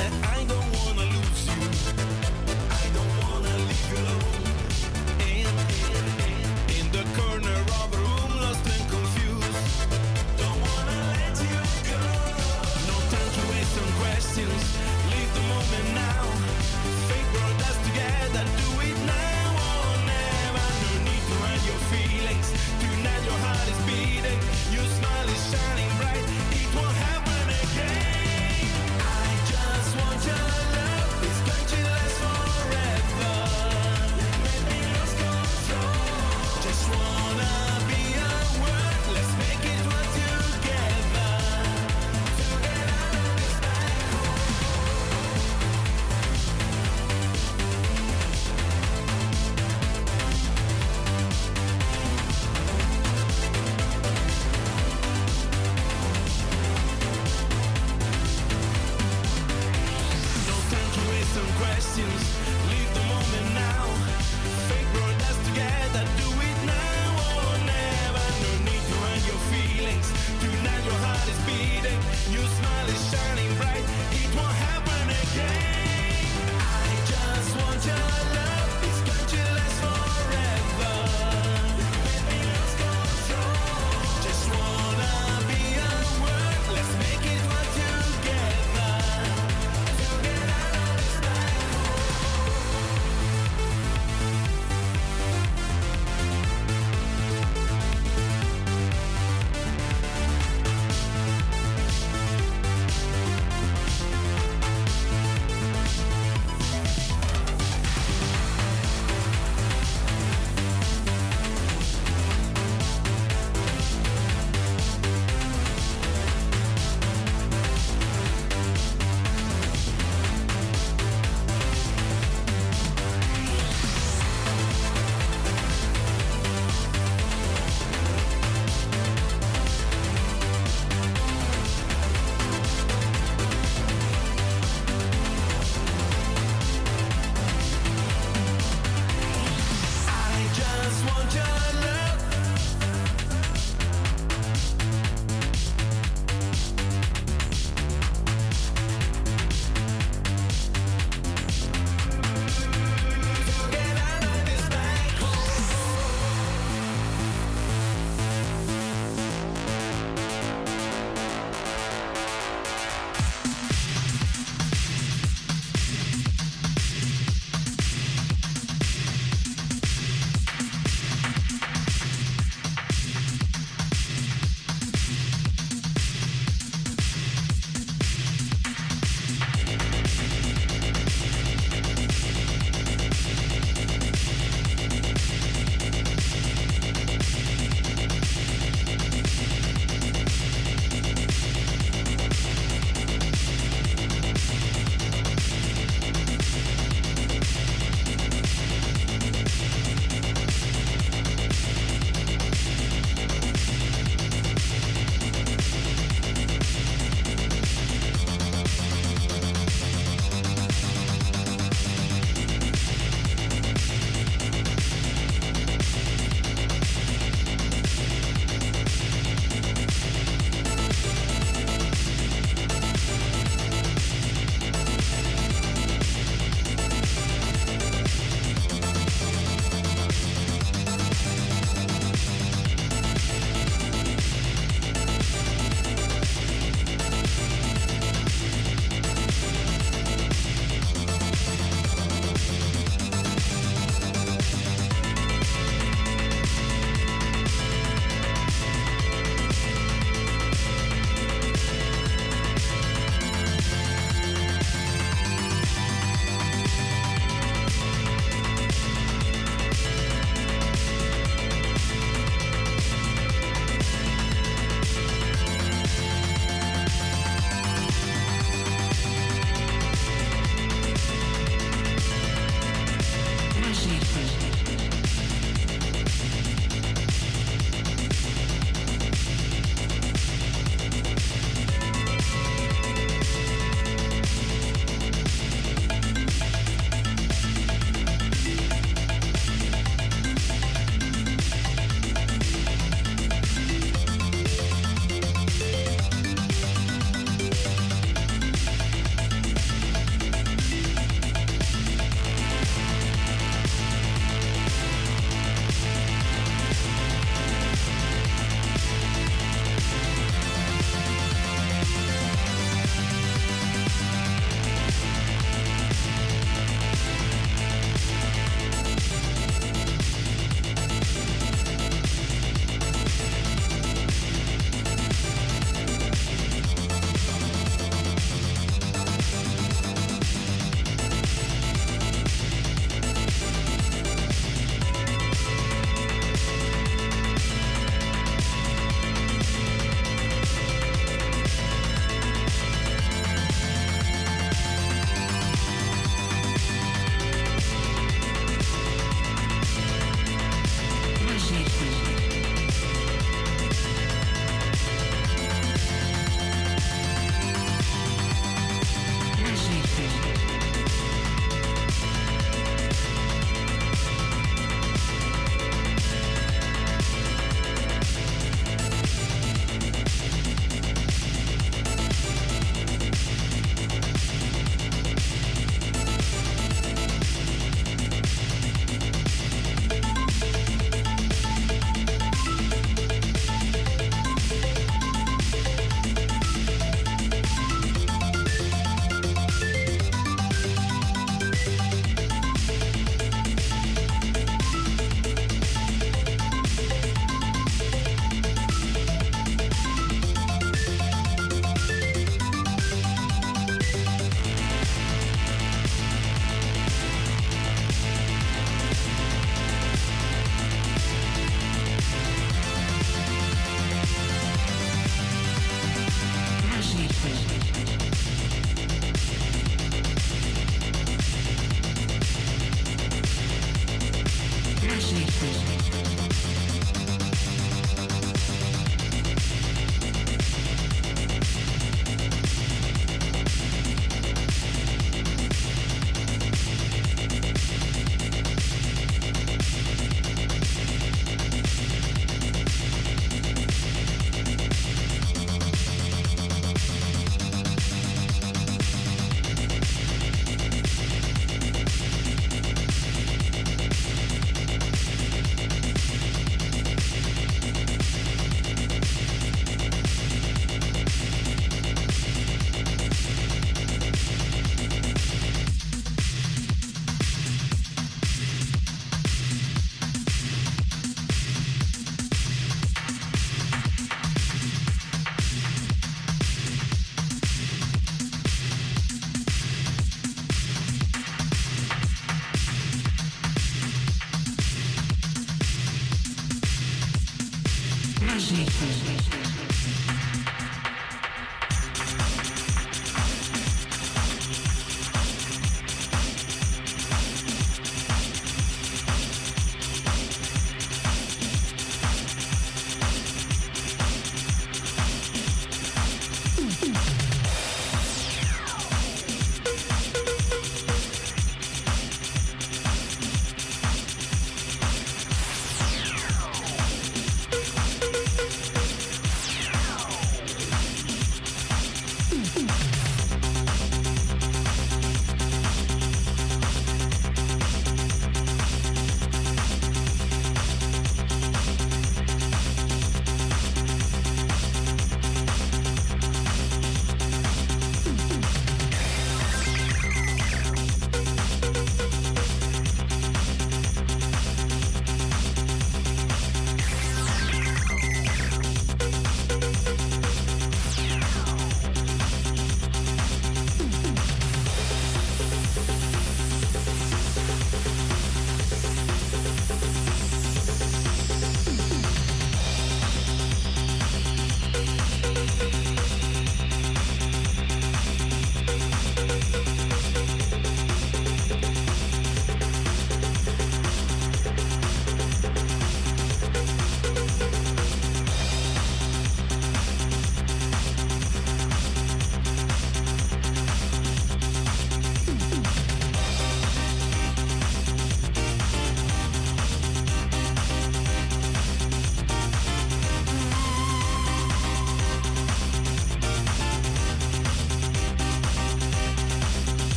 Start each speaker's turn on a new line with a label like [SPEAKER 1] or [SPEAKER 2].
[SPEAKER 1] and I ain't going